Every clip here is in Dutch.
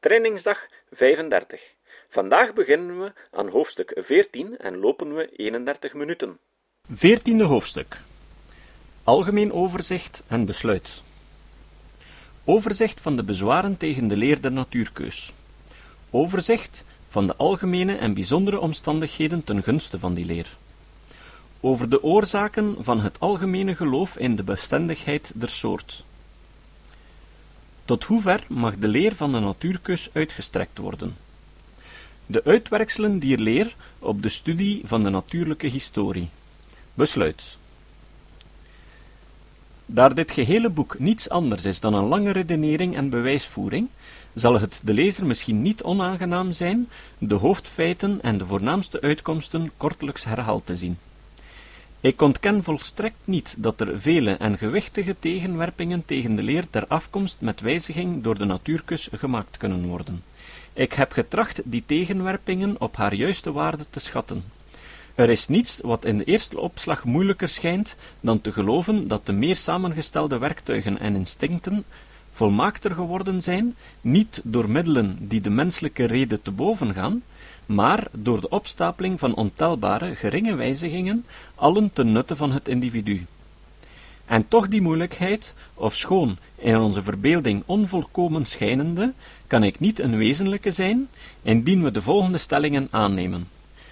Trainingsdag 35. Vandaag beginnen we aan hoofdstuk 14 en lopen we 31 minuten. Veertiende hoofdstuk. Algemeen overzicht en besluit. Overzicht van de bezwaren tegen de leer der natuurkeus. Overzicht van de algemene en bijzondere omstandigheden ten gunste van die leer. Over de oorzaken van het algemene geloof in de bestendigheid der soort. Tot hoever mag de leer van de natuurkeus uitgestrekt worden? De uitwerkselen dier leer op de studie van de natuurlijke historie. Besluit. Daar dit gehele boek niets anders is dan een lange redenering en bewijsvoering, zal het de lezer misschien niet onaangenaam zijn de hoofdfeiten en de voornaamste uitkomsten kortelijks herhaald te zien. Ik ontken volstrekt niet dat er vele en gewichtige tegenwerpingen tegen de leer ter afkomst met wijziging door de natuurkus gemaakt kunnen worden. Ik heb getracht die tegenwerpingen op haar juiste waarde te schatten. Er is niets wat in de eerste opslag moeilijker schijnt dan te geloven dat de meer samengestelde werktuigen en instincten volmaakter geworden zijn, niet door middelen die de menselijke rede te boven gaan, maar door de opstapeling van ontelbare, geringe wijzigingen, allen ten nutte van het individu. En toch die moeilijkheid, of schoon in onze verbeelding onvolkomen schijnende, kan ik niet een wezenlijke zijn, indien we de volgende stellingen aannemen.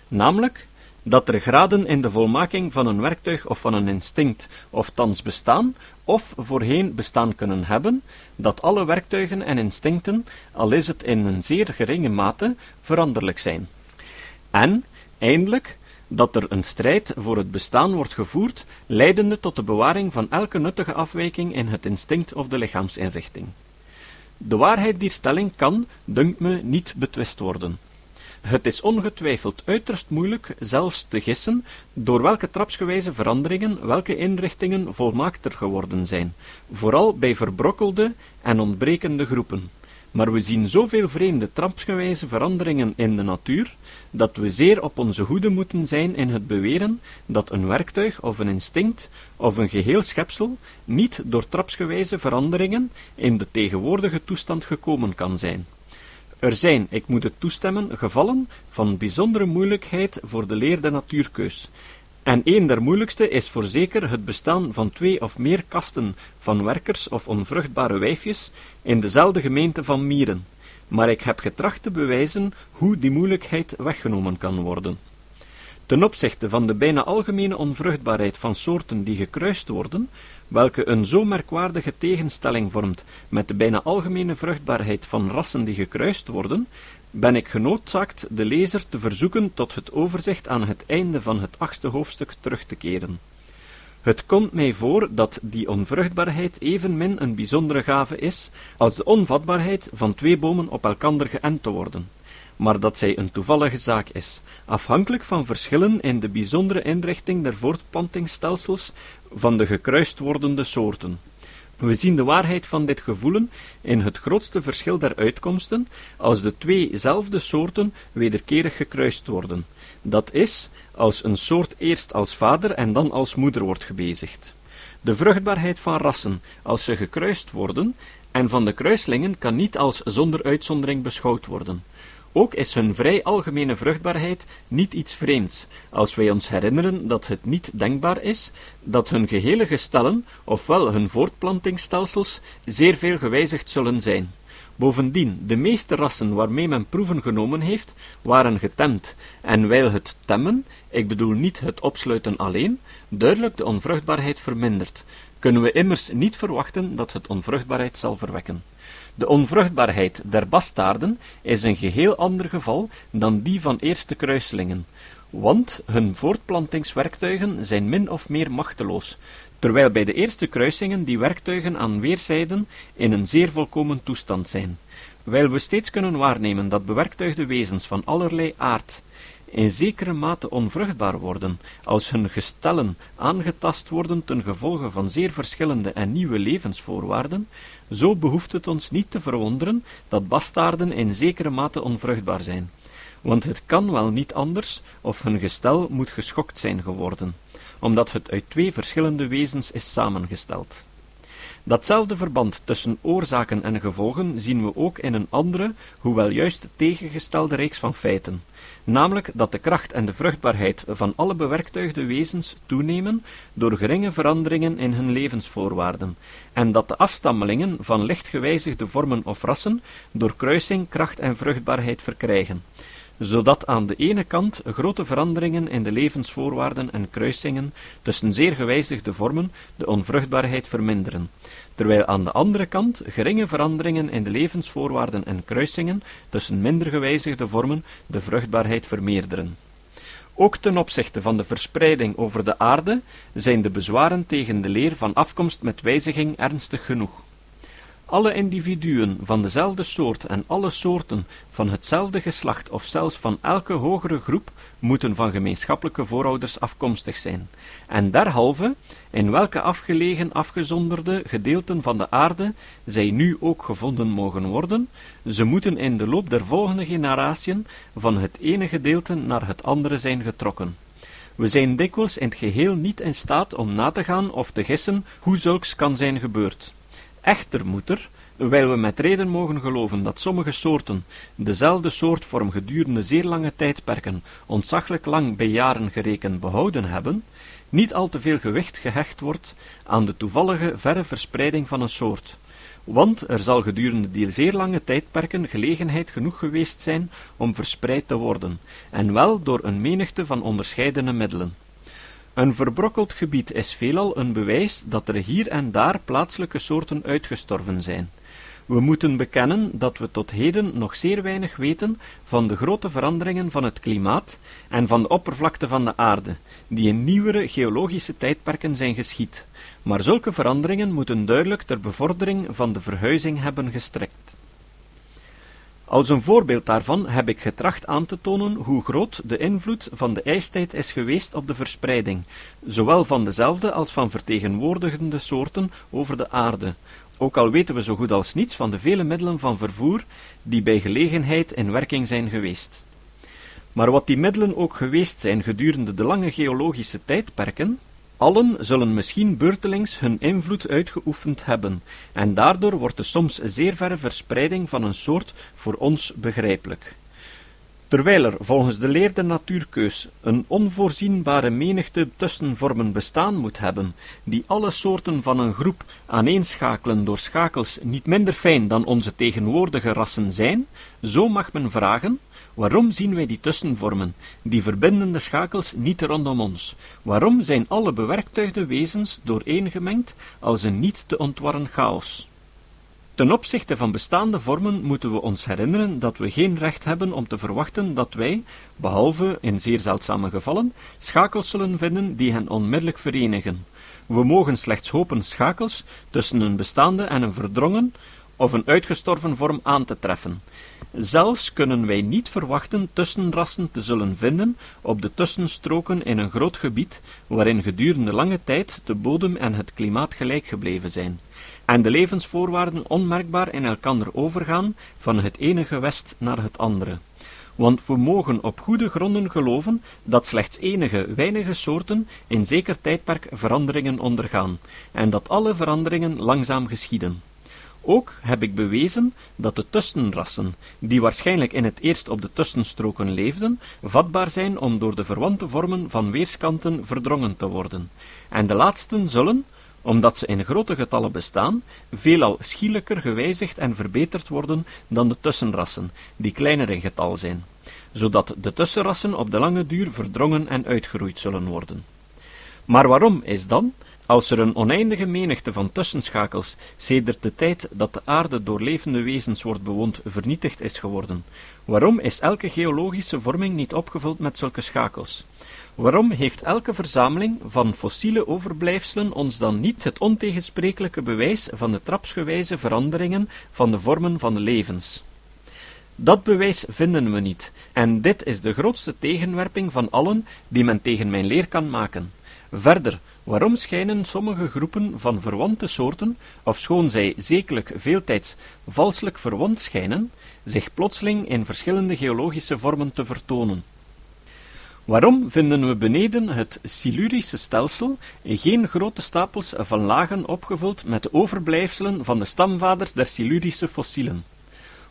Namelijk, dat er graden in de volmaking van een werktuig of van een instinct of thans bestaan, of voorheen bestaan kunnen hebben, dat alle werktuigen en instincten, al is het in een zeer geringe mate, veranderlijk zijn. En, eindelijk, dat er een strijd voor het bestaan wordt gevoerd, leidende tot de bewaring van elke nuttige afwijking in het instinct of de lichaamsinrichting. De waarheid die stelling kan, dunkt me, niet betwist worden. Het is ongetwijfeld uiterst moeilijk zelfs te gissen door welke trapsgewijze veranderingen welke inrichtingen volmaakter geworden zijn, vooral bij verbrokkelde en ontbrekende groepen. Maar we zien zoveel vreemde trapsgewijze veranderingen in de natuur, dat we zeer op onze hoede moeten zijn in het beweren dat een werktuig of een instinct of een geheel schepsel niet door trapsgewijze veranderingen in de tegenwoordige toestand gekomen kan zijn. Er zijn, ik moet het toestemmen, gevallen van bijzondere moeilijkheid voor de leer der natuurkeus. En een der moeilijkste is voorzeker het bestaan van twee of meer kasten van werkers of onvruchtbare wijfjes in dezelfde gemeente van mieren. Maar ik heb getracht te bewijzen hoe die moeilijkheid weggenomen kan worden. Ten opzichte van de bijna algemene onvruchtbaarheid van soorten die gekruist worden, welke een zo merkwaardige tegenstelling vormt met de bijna algemene vruchtbaarheid van rassen die gekruist worden, ben ik genoodzaakt de lezer te verzoeken tot het overzicht aan het einde van het achtste hoofdstuk terug te keren. Het komt mij voor dat die onvruchtbaarheid evenmin een bijzondere gave is als de onvatbaarheid van twee bomen op elkander geënt te worden maar dat zij een toevallige zaak is, afhankelijk van verschillen in de bijzondere inrichting der voortplantingsstelsels van de gekruist wordende soorten. We zien de waarheid van dit gevoelen in het grootste verschil der uitkomsten als de tweezelfde soorten wederkerig gekruist worden. Dat is, als een soort eerst als vader en dan als moeder wordt gebezigd. De vruchtbaarheid van rassen, als ze gekruist worden, en van de kruislingen kan niet als zonder uitzondering beschouwd worden. Ook is hun vrij algemene vruchtbaarheid niet iets vreemds, als wij ons herinneren dat het niet denkbaar is dat hun gehele gestellen, ofwel hun voortplantingsstelsels, zeer veel gewijzigd zullen zijn. Bovendien, de meeste rassen waarmee men proeven genomen heeft, waren getemd, en wijl het temmen, ik bedoel niet het opsluiten alleen, duidelijk de onvruchtbaarheid vermindert, kunnen we immers niet verwachten dat het onvruchtbaarheid zal verwekken. De onvruchtbaarheid der bastaarden is een geheel ander geval dan die van eerste kruiselingen, want hun voortplantingswerktuigen zijn min of meer machteloos, terwijl bij de eerste kruisingen die werktuigen aan weerszijden in een zeer volkomen toestand zijn. Wijl we steeds kunnen waarnemen dat bewerktuigde wezens van allerlei aard in zekere mate onvruchtbaar worden, als hun gestellen aangetast worden ten gevolge van zeer verschillende en nieuwe levensvoorwaarden, zo behoeft het ons niet te verwonderen dat bastaarden in zekere mate onvruchtbaar zijn, want het kan wel niet anders of hun gestel moet geschokt zijn geworden, omdat het uit twee verschillende wezens is samengesteld. Datzelfde verband tussen oorzaken en gevolgen zien we ook in een andere, hoewel juist tegengestelde reeks van feiten, namelijk dat de kracht en de vruchtbaarheid van alle bewerktuigde wezens toenemen door geringe veranderingen in hun levensvoorwaarden, en dat de afstammelingen van licht gewijzigde vormen of rassen door kruising kracht en vruchtbaarheid verkrijgen. Zodat aan de ene kant grote veranderingen in de levensvoorwaarden en kruisingen tussen zeer gewijzigde vormen de onvruchtbaarheid verminderen, terwijl aan de andere kant geringe veranderingen in de levensvoorwaarden en kruisingen tussen minder gewijzigde vormen de vruchtbaarheid vermeerderen. Ook ten opzichte van de verspreiding over de aarde zijn de bezwaren tegen de leer van afkomst met wijziging ernstig genoeg. Alle individuen van dezelfde soort en alle soorten van hetzelfde geslacht of zelfs van elke hogere groep moeten van gemeenschappelijke voorouders afkomstig zijn, en derhalve, in welke afgelegen afgezonderde gedeelten van de aarde zij nu ook gevonden mogen worden, ze moeten in de loop der volgende generatiën van het ene gedeelte naar het andere zijn getrokken. We zijn dikwijls in het geheel niet in staat om na te gaan of te gissen hoe zulks kan zijn gebeurd. Echter moet er, we met reden mogen geloven dat sommige soorten dezelfde soortvorm gedurende zeer lange tijdperken, ontzaglijk lang bij jaren gerekend, behouden hebben, niet al te veel gewicht gehecht wordt aan de toevallige verre verspreiding van een soort, want er zal gedurende die zeer lange tijdperken gelegenheid genoeg geweest zijn om verspreid te worden, en wel door een menigte van onderscheidene middelen. Een verbrokkeld gebied is veelal een bewijs dat er hier en daar plaatselijke soorten uitgestorven zijn. We moeten bekennen dat we tot heden nog zeer weinig weten van de grote veranderingen van het klimaat en van de oppervlakte van de aarde, die in nieuwere geologische tijdperken zijn geschied, maar zulke veranderingen moeten duidelijk ter bevordering van de verhuizing hebben gestrekt. Als een voorbeeld daarvan heb ik getracht aan te tonen hoe groot de invloed van de ijstijd is geweest op de verspreiding, zowel van dezelfde als van vertegenwoordigende soorten over de aarde, ook al weten we zo goed als niets van de vele middelen van vervoer die bij gelegenheid in werking zijn geweest. Maar wat die middelen ook geweest zijn gedurende de lange geologische tijdperken, allen zullen misschien beurtelings hun invloed uitgeoefend hebben, en daardoor wordt de soms zeer verre verspreiding van een soort voor ons begrijpelijk. Terwijl er volgens de leer der natuurkeus een onvoorzienbare menigte tussenvormen bestaan moet hebben, die alle soorten van een groep aaneenschakelen door schakels niet minder fijn dan onze tegenwoordige rassen zijn, zo mag men vragen, waarom zien wij die tussenvormen, die verbindende schakels niet rondom ons? Waarom zijn alle bewerktuigde wezens dooreengemengd als een niet te ontwarren chaos? Ten opzichte van bestaande vormen moeten we ons herinneren dat we geen recht hebben om te verwachten dat wij, behalve in zeer zeldzame gevallen, schakels zullen vinden die hen onmiddellijk verenigen. We mogen slechts hopen schakels tussen een bestaande en een verdrongen of een uitgestorven vorm aan te treffen. Zelfs kunnen wij niet verwachten tussenrassen te zullen vinden op de tussenstroken in een groot gebied waarin gedurende lange tijd de bodem en het klimaat gelijk gebleven zijn en de levensvoorwaarden onmerkbaar in elkander overgaan van het ene gewest naar het andere. Want we mogen op goede gronden geloven dat slechts enige weinige soorten in zeker tijdperk veranderingen ondergaan, en dat alle veranderingen langzaam geschieden. Ook heb ik bewezen dat de tussenrassen, die waarschijnlijk in het eerst op de tussenstroken leefden, vatbaar zijn om door de verwante vormen van weerskanten verdrongen te worden, en de laatsten zullen, omdat ze in grote getallen bestaan, veelal schielijker gewijzigd en verbeterd worden dan de tussenrassen, die kleiner in getal zijn, zodat de tussenrassen op de lange duur verdrongen en uitgeroeid zullen worden. Maar waarom is dan, als er een oneindige menigte van tussenschakels sedert de tijd dat de aarde door levende wezens wordt bewoond vernietigd is geworden, waarom is elke geologische vorming niet opgevuld met zulke schakels? Waarom heeft elke verzameling van fossiele overblijfselen ons dan niet het ontegensprekelijke bewijs van de trapsgewijze veranderingen van de vormen van de levens? Dat bewijs vinden we niet, en dit is de grootste tegenwerping van allen die men tegen mijn leer kan maken. Verder, waarom schijnen sommige groepen van verwante soorten, ofschoon zij zekerlijk veeltijds valselijk verwant schijnen, zich plotseling in verschillende geologische vormen te vertonen? Waarom vinden we beneden het Silurische stelsel geen grote stapels van lagen opgevuld met overblijfselen van de stamvaders der Silurische fossielen?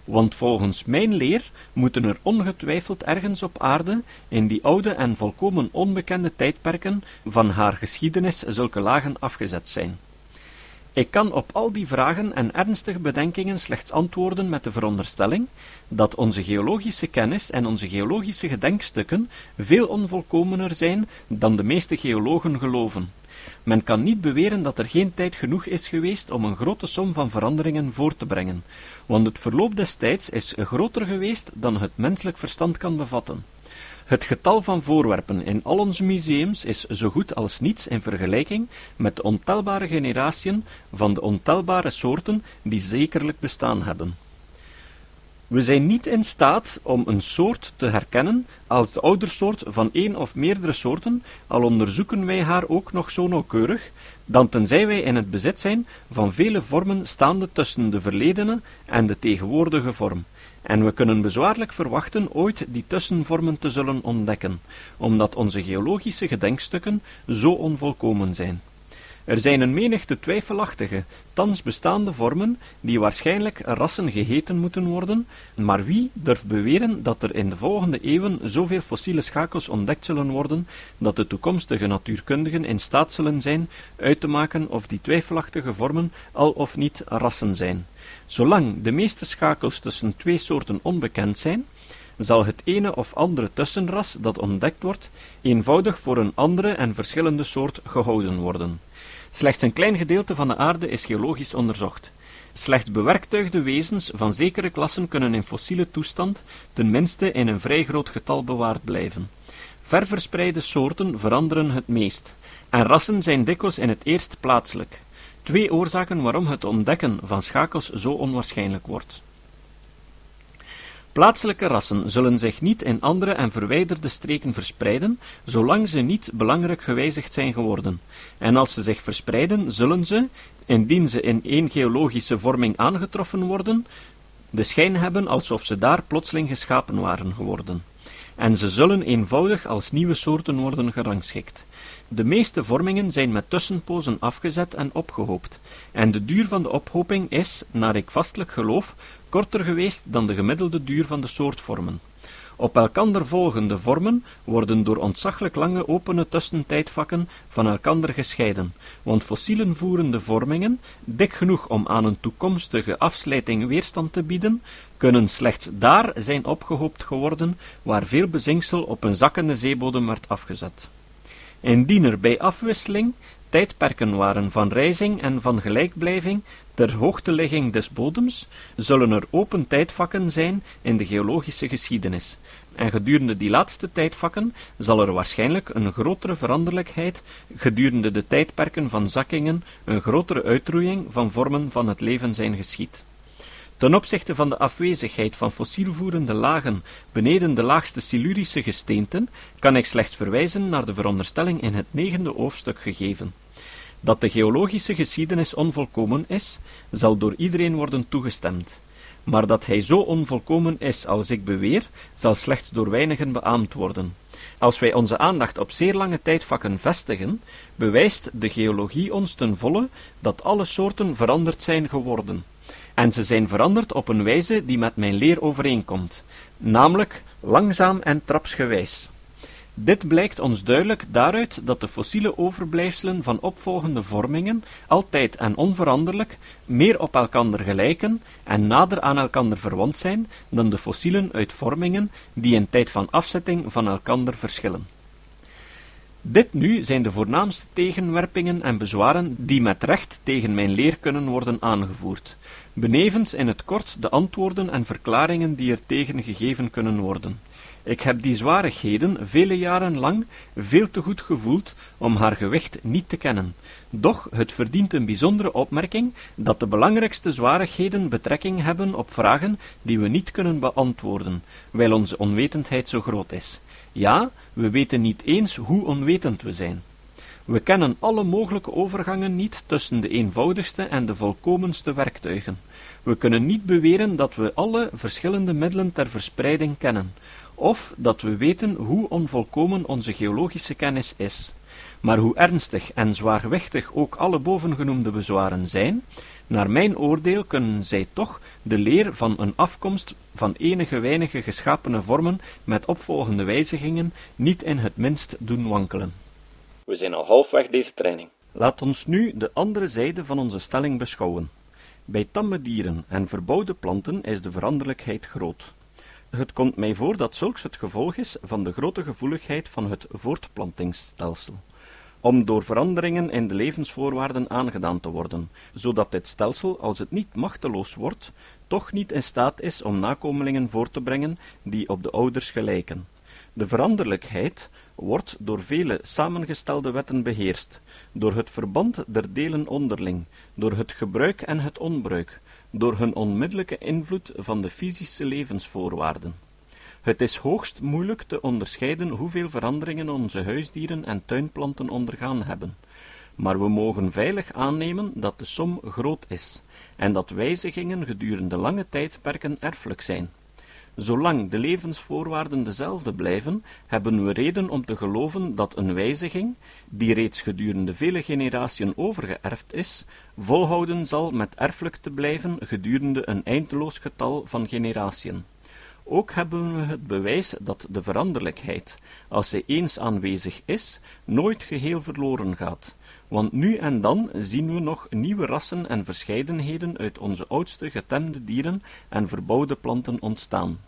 Want volgens mijn leer moeten er ongetwijfeld ergens op aarde, in die oude en volkomen onbekende tijdperken van haar geschiedenis, zulke lagen afgezet zijn. Ik kan op al die vragen en ernstige bedenkingen slechts antwoorden met de veronderstelling dat onze geologische kennis en onze geologische gedenkstukken veel onvolkomener zijn dan de meeste geologen geloven. Men kan niet beweren dat er geen tijd genoeg is geweest om een grote som van veranderingen voor te brengen, want het verloop des tijds is groter geweest dan het menselijk verstand kan bevatten. Het getal van voorwerpen in al onze museums is zo goed als niets in vergelijking met de ontelbare generatiën van de ontelbare soorten die zekerlijk bestaan hebben. We zijn niet in staat om een soort te herkennen als de oudersoort van één of meerdere soorten, al onderzoeken wij haar ook nog zo nauwkeurig, dan tenzij wij in het bezit zijn van vele vormen staande tussen de verledene en de tegenwoordige vorm. En we kunnen bezwaarlijk verwachten ooit die tussenvormen te zullen ontdekken, omdat onze geologische gedenkstukken zo onvolkomen zijn. Er zijn een menigte twijfelachtige, thans bestaande vormen, die waarschijnlijk rassen geheten moeten worden, maar wie durft beweren dat er in de volgende eeuwen zoveel fossiele schakels ontdekt zullen worden, dat de toekomstige natuurkundigen in staat zullen zijn uit te maken of die twijfelachtige vormen al of niet rassen zijn? Zolang de meeste schakels tussen twee soorten onbekend zijn, zal het ene of andere tussenras dat ontdekt wordt, eenvoudig voor een andere en verschillende soort gehouden worden. Slechts een klein gedeelte van de aarde is geologisch onderzocht. Slechts bewerktuigde wezens van zekere klassen kunnen in fossiele toestand tenminste in een vrij groot getal bewaard blijven. Ververspreide soorten veranderen het meest, en rassen zijn dikwijls in het eerst plaatselijk. Twee oorzaken waarom het ontdekken van schakels zo onwaarschijnlijk wordt. Plaatselijke rassen zullen zich niet in andere en verwijderde streken verspreiden, zolang ze niet belangrijk gewijzigd zijn geworden. En als ze zich verspreiden, zullen ze, indien ze in één geologische vorming aangetroffen worden, de schijn hebben alsof ze daar plotseling geschapen waren geworden. En ze zullen eenvoudig als nieuwe soorten worden gerangschikt. De meeste vormingen zijn met tussenpozen afgezet en opgehoopt, en de duur van de ophoping is, naar ik vastelijk geloof, korter geweest dan de gemiddelde duur van de soortvormen. Op elkander volgende vormen worden door ontzaglijk lange opene tussentijdvakken van elkander gescheiden, want fossielen voerende vormingen, dik genoeg om aan een toekomstige afslijting weerstand te bieden, kunnen slechts daar zijn opgehoopt geworden waar veel bezinksel op een zakkende zeebodem werd afgezet. Indien er bij afwisseling tijdperken waren van rijzing en van gelijkblijving ter hoogteligging des bodems, zullen er open tijdvakken zijn in de geologische geschiedenis, en gedurende die laatste tijdvakken zal er waarschijnlijk een grotere veranderlijkheid gedurende de tijdperken van zakkingen, een grotere uitroeiing van vormen van het leven zijn geschied. Ten opzichte van de afwezigheid van fossielvoerende lagen beneden de laagste Silurische gesteenten, kan ik slechts verwijzen naar de veronderstelling in het negende hoofdstuk gegeven. Dat de geologische geschiedenis onvolkomen is, zal door iedereen worden toegestemd. Maar dat hij zo onvolkomen is als ik beweer, zal slechts door weinigen beaamd worden. Als wij onze aandacht op zeer lange tijdvakken vestigen, bewijst de geologie ons ten volle dat alle soorten veranderd zijn geworden. En ze zijn veranderd op een wijze die met mijn leer overeenkomt, namelijk langzaam en trapsgewijs. Dit blijkt ons duidelijk daaruit dat de fossiele overblijfselen van opvolgende vormingen altijd en onveranderlijk meer op elkander gelijken en nader aan elkander verwant zijn dan de fossielen uit vormingen die in tijd van afzetting van elkander verschillen. Dit nu zijn de voornaamste tegenwerpingen en bezwaren die met recht tegen mijn leer kunnen worden aangevoerd, benevens in het kort de antwoorden en verklaringen die er tegen gegeven kunnen worden. Ik heb die zwarigheden vele jaren lang veel te goed gevoeld om haar gewicht niet te kennen. Doch het verdient een bijzondere opmerking dat de belangrijkste zwarigheden betrekking hebben op vragen die we niet kunnen beantwoorden, wijl onze onwetendheid zo groot is. Ja, we weten niet eens hoe onwetend we zijn. We kennen alle mogelijke overgangen niet tussen de eenvoudigste en de volkomenste werktuigen. We kunnen niet beweren dat we alle verschillende middelen ter verspreiding kennen. Of dat we weten hoe onvolkomen onze geologische kennis is. Maar hoe ernstig en zwaarwichtig ook alle bovengenoemde bezwaren zijn, naar mijn oordeel kunnen zij toch de leer van een afkomst van enige weinige geschapene vormen met opvolgende wijzigingen niet in het minst doen wankelen. We zijn al halfweg deze training. Laat ons nu de andere zijde van onze stelling beschouwen. Bij tamme dieren en verbouwde planten is de veranderlijkheid groot. Het komt mij voor dat zulks het gevolg is van de grote gevoeligheid van het voortplantingsstelsel om door veranderingen in de levensvoorwaarden aangedaan te worden, zodat dit stelsel, als het niet machteloos wordt, toch niet in staat is om nakomelingen voort te brengen die op de ouders gelijken. De veranderlijkheid wordt door vele samengestelde wetten beheerst, door het verband der delen onderling, door het gebruik en het onbruik, door hun onmiddellijke invloed van de fysische levensvoorwaarden. Het is hoogst moeilijk te onderscheiden hoeveel veranderingen onze huisdieren en tuinplanten ondergaan hebben, maar we mogen veilig aannemen dat de som groot is, en dat wijzigingen gedurende lange tijdperken erfelijk zijn. Zolang de levensvoorwaarden dezelfde blijven, hebben we reden om te geloven dat een wijziging, die reeds gedurende vele generaties overgeërfd is, volhouden zal met erfelijk te blijven gedurende een eindeloos getal van generaties. Ook hebben we het bewijs dat de veranderlijkheid, als zij eens aanwezig is, nooit geheel verloren gaat, want nu en dan zien we nog nieuwe rassen en verscheidenheden uit onze oudste getemde dieren en verbouwde planten ontstaan.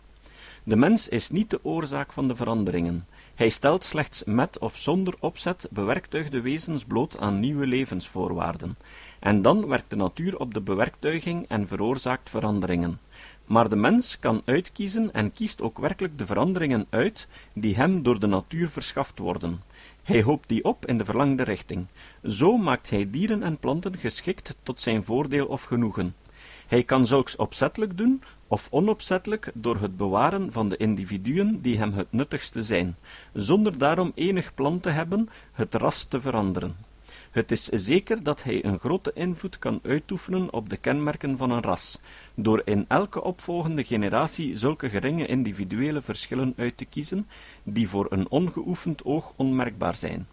De mens is niet de oorzaak van de veranderingen. Hij stelt slechts met of zonder opzet bewerktuigde wezens bloot aan nieuwe levensvoorwaarden. En dan werkt de natuur op de bewerktuiging en veroorzaakt veranderingen. Maar de mens kan uitkiezen en kiest ook werkelijk de veranderingen uit die hem door de natuur verschaft worden. Hij hoopt die op in de verlangde richting. Zo maakt hij dieren en planten geschikt tot zijn voordeel of genoegen. Hij kan zulks opzettelijk doen of onopzettelijk door het bewaren van de individuen die hem het nuttigste zijn, zonder daarom enig plan te hebben het ras te veranderen. Het is zeker dat hij een grote invloed kan uitoefenen op de kenmerken van een ras, door in elke opvolgende generatie zulke geringe individuele verschillen uit te kiezen, die voor een ongeoefend oog onmerkbaar zijn.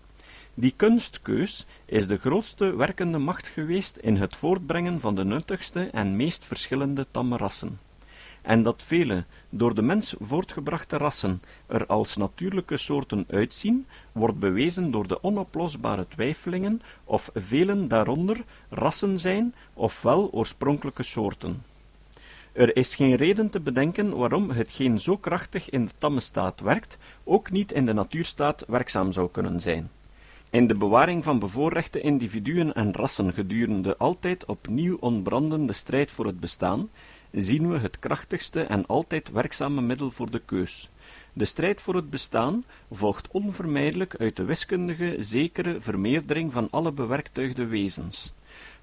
Die kunstkeus is de grootste werkende macht geweest in het voortbrengen van de nuttigste en meest verschillende tamme rassen en dat vele door de mens voortgebrachte rassen er als natuurlijke soorten uitzien, wordt bewezen door de onoplosbare twijfelingen of velen daaronder rassen zijn of wel oorspronkelijke soorten. Er is geen reden te bedenken waarom hetgeen zo krachtig in de tamme staat werkt, ook niet in de natuurstaat werkzaam zou kunnen zijn. In de bewaring van bevoorrechte individuen en rassen gedurende altijd opnieuw ontbrandende strijd voor het bestaan, zien we het krachtigste en altijd werkzame middel voor de keus. De strijd voor het bestaan volgt onvermijdelijk uit de wiskundige, zekere vermeerdering van alle bewerktuigde wezens.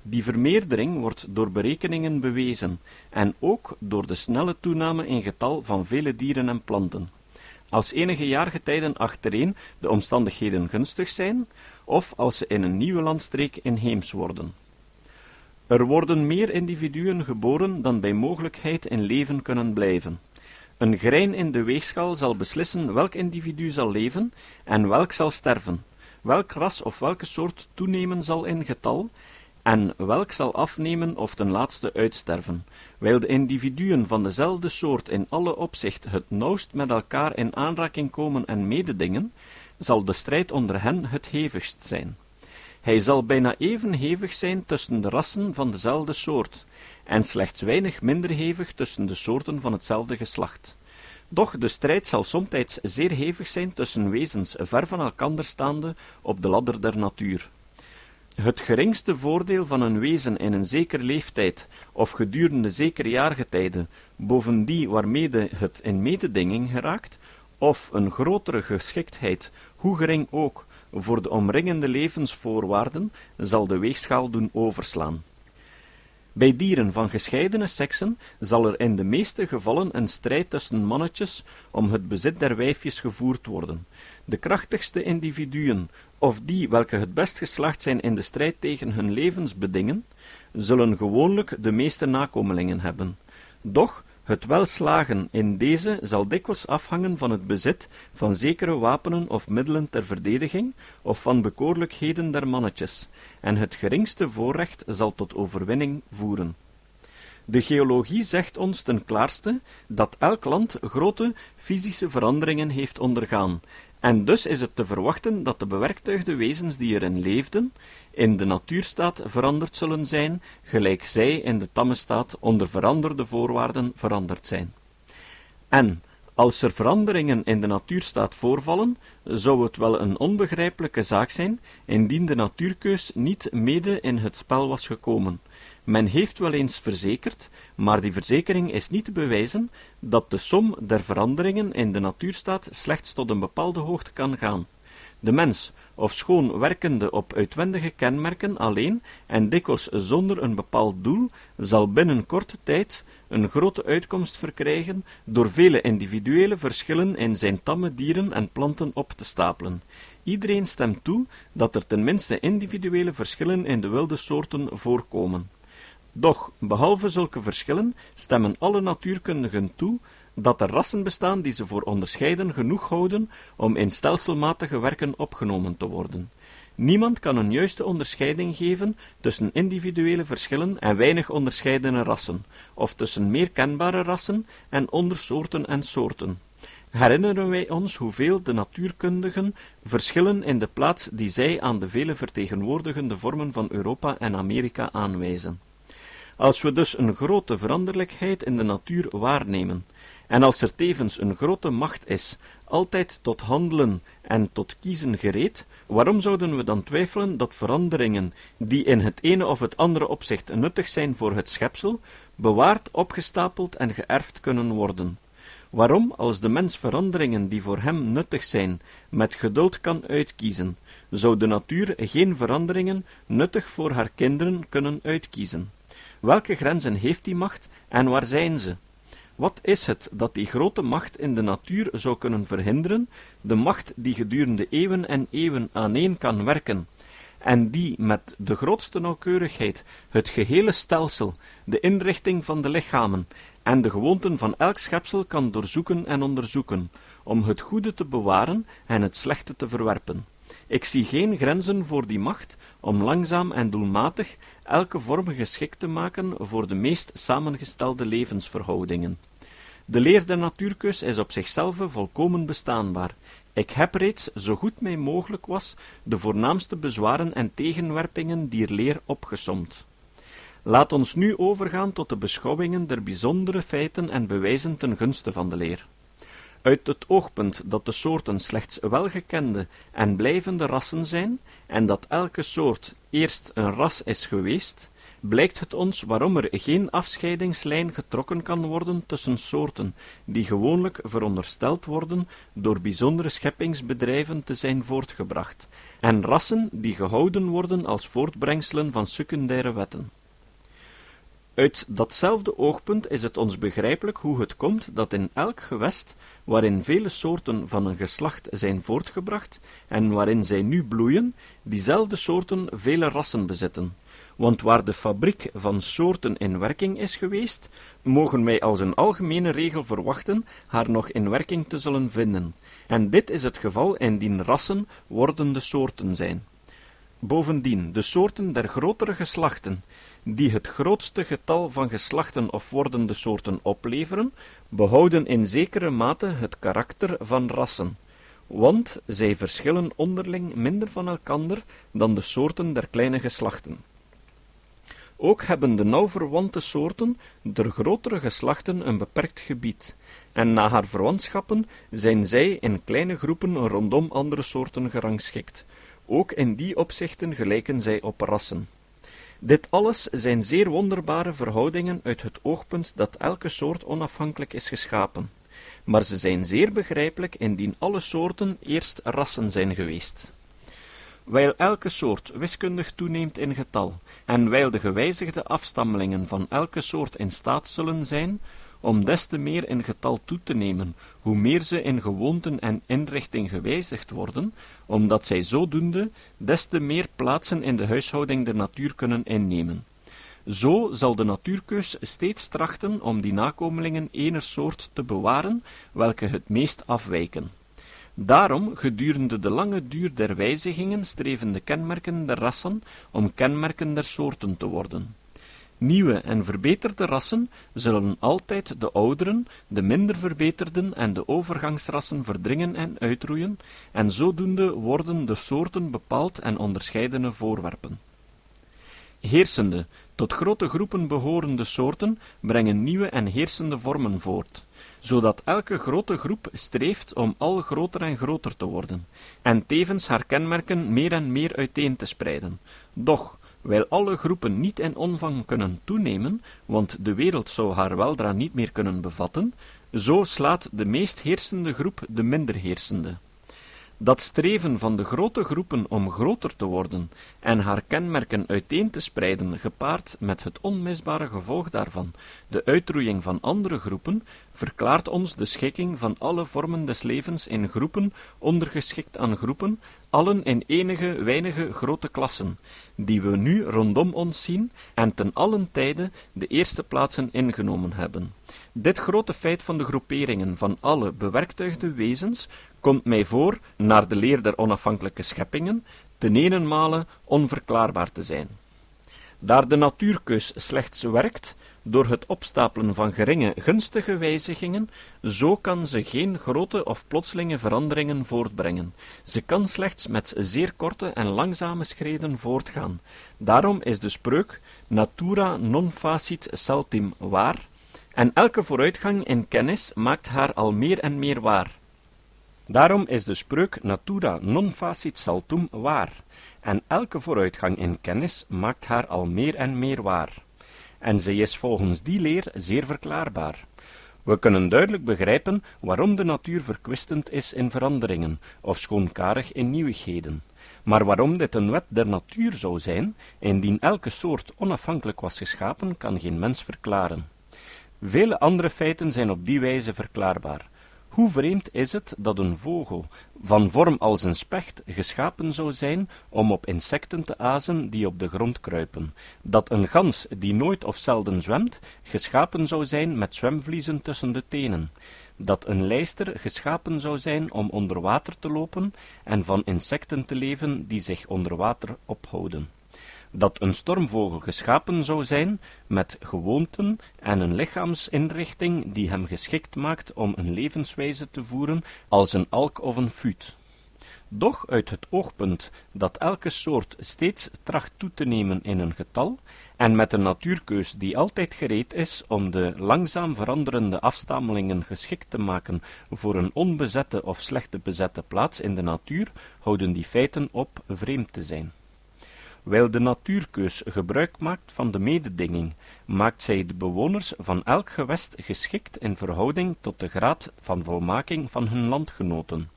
Die vermeerdering wordt door berekeningen bewezen, en ook door de snelle toename in getal van vele dieren en planten. Als enige jaargetijden achtereen de omstandigheden gunstig zijn, of als ze in een nieuwe landstreek inheems worden. Er worden meer individuen geboren dan bij mogelijkheid in leven kunnen blijven. Een grein in de weegschaal zal beslissen welk individu zal leven en welk zal sterven, welk ras of welke soort toenemen zal in getal, en welk zal afnemen of ten laatste uitsterven, wijl de individuen van dezelfde soort in alle opzicht het nauwst met elkaar in aanraking komen en mededingen, zal de strijd onder hen het hevigst zijn. Hij zal bijna even hevig zijn tussen de rassen van dezelfde soort, en slechts weinig minder hevig tussen de soorten van hetzelfde geslacht. Doch de strijd zal somtijds zeer hevig zijn tussen wezens ver van elkander staande op de ladder der natuur. Het geringste voordeel van een wezen in een zeker leeftijd of gedurende zekere jaargetijden boven die waarmede het in mededinging geraakt, of een grotere geschiktheid, hoe gering ook, voor de omringende levensvoorwaarden zal de weegschaal doen overslaan. Bij dieren van gescheidene seksen zal er in de meeste gevallen een strijd tussen mannetjes om het bezit der wijfjes gevoerd worden. De krachtigste individuen, of die welke het best geslacht zijn in de strijd tegen hun levensbedingen, zullen gewoonlijk de meeste nakomelingen hebben. Doch Het welslagen in deze zal dikwijls afhangen van het bezit van zekere wapenen of middelen ter verdediging, of van bekoorlijkheden der mannetjes, en het geringste voorrecht zal tot overwinning voeren. De geologie zegt ons ten klaarste dat elk land grote fysische veranderingen heeft ondergaan, en dus is het te verwachten dat de bewerktuigde wezens die erin leefden, in de natuurstaat veranderd zullen zijn, gelijk zij in de tamme staat onder veranderde voorwaarden veranderd zijn. En, als er veranderingen in de natuurstaat voorvallen, zou het wel een onbegrijpelijke zaak zijn, indien de natuurkeus niet mede in het spel was gekomen, men heeft wel eens verzekerd, maar die verzekering is niet te bewijzen, dat de som der veranderingen in de natuurstaat slechts tot een bepaalde hoogte kan gaan. De mens, ofschoon werkende op uitwendige kenmerken alleen en dikwijls zonder een bepaald doel, zal binnen korte tijd een grote uitkomst verkrijgen door vele individuele verschillen in zijn tamme dieren en planten op te stapelen. Iedereen stemt toe dat er tenminste individuele verschillen in de wilde soorten voorkomen. Doch, behalve zulke verschillen, stemmen alle natuurkundigen toe dat er rassen bestaan die ze voor onderscheiden genoeg houden om in stelselmatige werken opgenomen te worden. Niemand kan een juiste onderscheiding geven tussen individuele verschillen en weinig onderscheidene rassen, of tussen meer kenbare rassen en ondersoorten en soorten. Herinneren wij ons hoeveel de natuurkundigen verschillen in de plaats die zij aan de vele vertegenwoordigende vormen van Europa en Amerika aanwijzen. Als we dus een grote veranderlijkheid in de natuur waarnemen, en als er tevens een grote macht is, altijd tot handelen en tot kiezen gereed, waarom zouden we dan twijfelen dat veranderingen, die in het ene of het andere opzicht nuttig zijn voor het schepsel, bewaard, opgestapeld en geërfd kunnen worden? Waarom, als de mens veranderingen die voor hem nuttig zijn, met geduld kan uitkiezen, zou de natuur geen veranderingen nuttig voor haar kinderen kunnen uitkiezen? Welke grenzen heeft die macht en waar zijn ze? Wat is het dat die grote macht in de natuur zou kunnen verhinderen, de macht die gedurende eeuwen en eeuwen aaneen kan werken, en die met de grootste nauwkeurigheid het gehele stelsel, de inrichting van de lichamen en de gewoonten van elk schepsel kan doorzoeken en onderzoeken, om het goede te bewaren en het slechte te verwerpen. Ik zie geen grenzen voor die macht om langzaam en doelmatig elke vorm geschikt te maken voor de meest samengestelde levensverhoudingen. De leer der natuurkeus is op zichzelf volkomen bestaanbaar. Ik heb reeds, zo goed mij mogelijk was, de voornaamste bezwaren en tegenwerpingen dier leer opgesomd. Laat ons nu overgaan tot de beschouwingen der bijzondere feiten en bewijzen ten gunste van de leer. Uit het oogpunt dat de soorten slechts welgekende en blijvende rassen zijn, en dat elke soort eerst een ras is geweest, blijkt het ons waarom er geen afscheidingslijn getrokken kan worden tussen soorten, die gewoonlijk verondersteld worden door bijzondere scheppingsbedrijven te zijn voortgebracht, en rassen die gehouden worden als voortbrengselen van secundaire wetten. Uit datzelfde oogpunt is het ons begrijpelijk hoe het komt dat in elk gewest, waarin vele soorten van een geslacht zijn voortgebracht en waarin zij nu bloeien, diezelfde soorten vele rassen bezitten. Want waar de fabriek van soorten in werking is geweest, mogen wij als een algemene regel verwachten haar nog in werking te zullen vinden. En dit is het geval indien rassen wordende soorten zijn. Bovendien, de soorten der grotere geslachten, die het grootste getal van geslachten of wordende soorten opleveren, behouden in zekere mate het karakter van rassen, want zij verschillen onderling minder van elkander dan de soorten der kleine geslachten. Ook hebben de nauw verwante soorten der grotere geslachten een beperkt gebied, en na haar verwantschappen zijn zij in kleine groepen rondom andere soorten gerangschikt. Ook in die opzichten gelijken zij op rassen. Dit alles zijn zeer wonderbare verhoudingen uit het oogpunt dat elke soort onafhankelijk is geschapen, maar ze zijn zeer begrijpelijk indien alle soorten eerst rassen zijn geweest. Wijl elke soort wiskundig toeneemt in getal, en wijl de gewijzigde afstammelingen van elke soort in staat zullen zijn om des te meer in getal toe te nemen, hoe meer ze in gewoonten en inrichting gewijzigd worden, omdat zij zodoende des te meer plaatsen in de huishouding der natuur kunnen innemen. Zo zal de natuurkeus steeds trachten om die nakomelingen ener soort te bewaren, welke het meest afwijken. Daarom, gedurende de lange duur der wijzigingen, streven de kenmerken der rassen om kenmerken der soorten te worden. Nieuwe en verbeterde rassen zullen altijd de ouderen, de minder verbeterden en de overgangsrassen verdringen en uitroeien, en zodoende worden de soorten bepaald en onderscheidene voorwerpen. Heersende, tot grote groepen behorende soorten brengen nieuwe en heersende vormen voort, zodat elke grote groep streeft om al groter en groter te worden, en tevens haar kenmerken meer en meer uiteen te spreiden. Doch, Wijl alle groepen niet in omvang kunnen toenemen, want de wereld zou haar weldra niet meer kunnen bevatten, zo slaat de meest heersende groep de minder heersende. Dat streven van de grote groepen om groter te worden en haar kenmerken uiteen te spreiden, gepaard met het onmisbare gevolg daarvan, de uitroeiing van andere groepen, verklaart ons de schikking van alle vormen des levens in groepen ondergeschikt aan groepen, allen in enige weinige grote klassen, die we nu rondom ons zien en ten allen tijde de eerste plaatsen ingenomen hebben. Dit grote feit van de groeperingen van alle bewerktuigde wezens komt mij voor, naar de leer der onafhankelijke scheppingen, ten enenmale onverklaarbaar te zijn. Daar de natuurkeus slechts werkt door het opstapelen van geringe gunstige wijzigingen, zo kan ze geen grote of plotselinge veranderingen voortbrengen. Ze kan slechts met zeer korte en langzame schreden voortgaan. Daarom is de spreuk natura non facit saltim waar, en elke vooruitgang in kennis maakt haar al meer en meer waar. Daarom is de spreuk natura non facit saltum waar, en elke vooruitgang in kennis maakt haar al meer en meer waar. En zij is volgens die leer zeer verklaarbaar. We kunnen duidelijk begrijpen waarom de natuur verkwistend is in veranderingen, of schoonkarig in nieuwigheden. Maar waarom dit een wet der natuur zou zijn, indien elke soort onafhankelijk was geschapen, kan geen mens verklaren. Vele andere feiten zijn op die wijze verklaarbaar. Hoe vreemd is het dat een vogel, van vorm als een specht, geschapen zou zijn om op insecten te azen die op de grond kruipen, dat een gans, die nooit of zelden zwemt, geschapen zou zijn met zwemvliezen tussen de tenen, dat een lijster geschapen zou zijn om onder water te lopen en van insecten te leven die zich onder water ophouden dat een stormvogel geschapen zou zijn met gewoonten en een lichaamsinrichting die hem geschikt maakt om een levenswijze te voeren als een alk of een fuut. Doch uit het oogpunt dat elke soort steeds tracht toe te nemen in een getal, en met een natuurkeus die altijd gereed is om de langzaam veranderende afstammelingen geschikt te maken voor een onbezette of slechte bezette plaats in de natuur, houden die feiten op vreemd te zijn. Wijl de natuurkeus gebruik maakt van de mededinging, maakt zij de bewoners van elk gewest geschikt in verhouding tot de graad van volmaking van hun landgenoten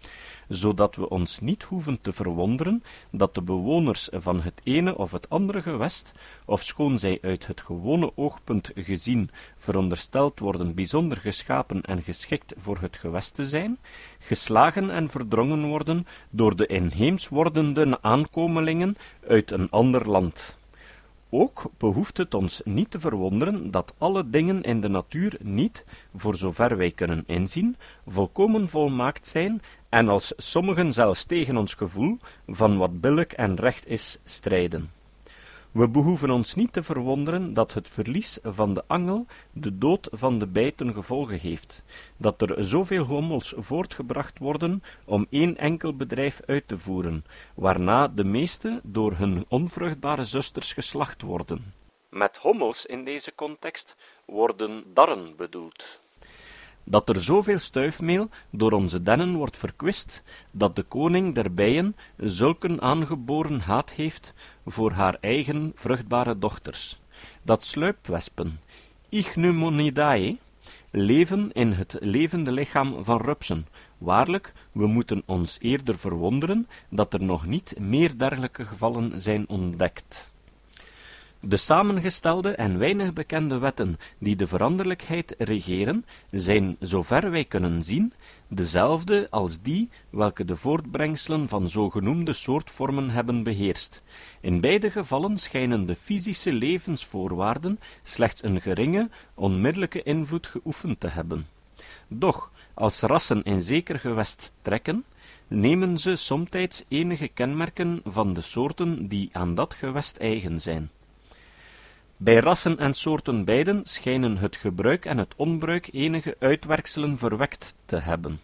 zodat we ons niet hoeven te verwonderen dat de bewoners van het ene of het andere gewest, ofschoon zij uit het gewone oogpunt gezien verondersteld worden bijzonder geschapen en geschikt voor het gewest te zijn, geslagen en verdrongen worden door de inheems wordende aankomelingen uit een ander land. Ook behoeft het ons niet te verwonderen dat alle dingen in de natuur niet, voor zover wij kunnen inzien, volkomen volmaakt zijn en als sommigen zelfs tegen ons gevoel van wat billijk en recht is strijden. We behoeven ons niet te verwonderen dat het verlies van de angel de dood van de bijten gevolgen heeft, dat er zoveel hommels voortgebracht worden om één enkel bedrijf uit te voeren, waarna de meeste door hun onvruchtbare zusters geslacht worden. Met hommels in deze context worden darren bedoeld dat er zoveel stuifmeel door onze dennen wordt verkwist, dat de koning der bijen zulken aangeboren haat heeft voor haar eigen vruchtbare dochters, dat sluipwespen, Ichneumonidae, leven in het levende lichaam van rupsen. Waarlijk, we moeten ons eerder verwonderen dat er nog niet meer dergelijke gevallen zijn ontdekt. De samengestelde en weinig bekende wetten die de veranderlijkheid regeren, zijn, zover wij kunnen zien, dezelfde als die welke de voortbrengselen van zogenoemde soortvormen hebben beheerst. In beide gevallen schijnen de fysische levensvoorwaarden slechts een geringe, onmiddellijke invloed geoefend te hebben. Doch, als rassen in zeker gewest trekken, nemen ze somtijds enige kenmerken van de soorten die aan dat gewest eigen zijn. Bij rassen en soorten beiden schijnen het gebruik en het onbruik enige uitwerkselen verwekt te hebben.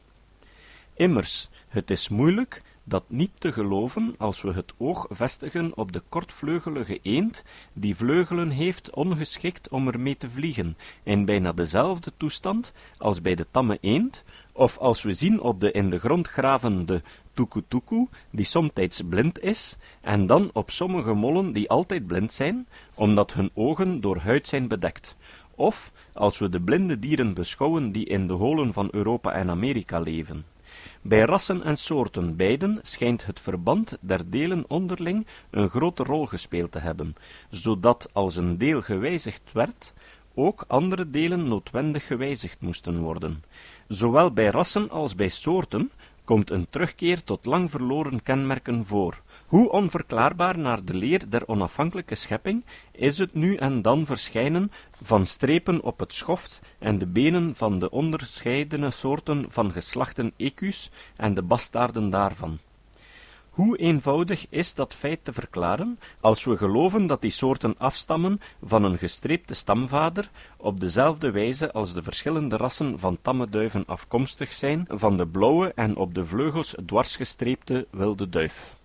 Immers, het is moeilijk dat niet te geloven als we het oog vestigen op de kortvleugelige eend, die vleugelen heeft ongeschikt om ermee te vliegen, in bijna dezelfde toestand als bij de tamme eend, of als we zien op de in de grond gravende tukutuku, die somtijds blind is, en dan op sommige mollen die altijd blind zijn, omdat hun ogen door huid zijn bedekt, of als we de blinde dieren beschouwen die in de holen van Europa en Amerika leven. Bij rassen en soorten beiden schijnt het verband der delen onderling een grote rol gespeeld te hebben, zodat als een deel gewijzigd werd, ook andere delen noodwendig gewijzigd moesten worden. Zowel bij rassen als bij soorten komt een terugkeer tot lang verloren kenmerken voor. Hoe onverklaarbaar naar de leer der onafhankelijke schepping is het nu en dan verschijnen van strepen op het schoft en de benen van de onderscheidene soorten van geslachten ecus en de bastaarden daarvan. Hoe eenvoudig is dat feit te verklaren, als we geloven dat die soorten afstammen van een gestreepte stamvader, op dezelfde wijze als de verschillende rassen van tamme duiven afkomstig zijn van de blauwe en op de vleugels dwarsgestreepte wilde duif.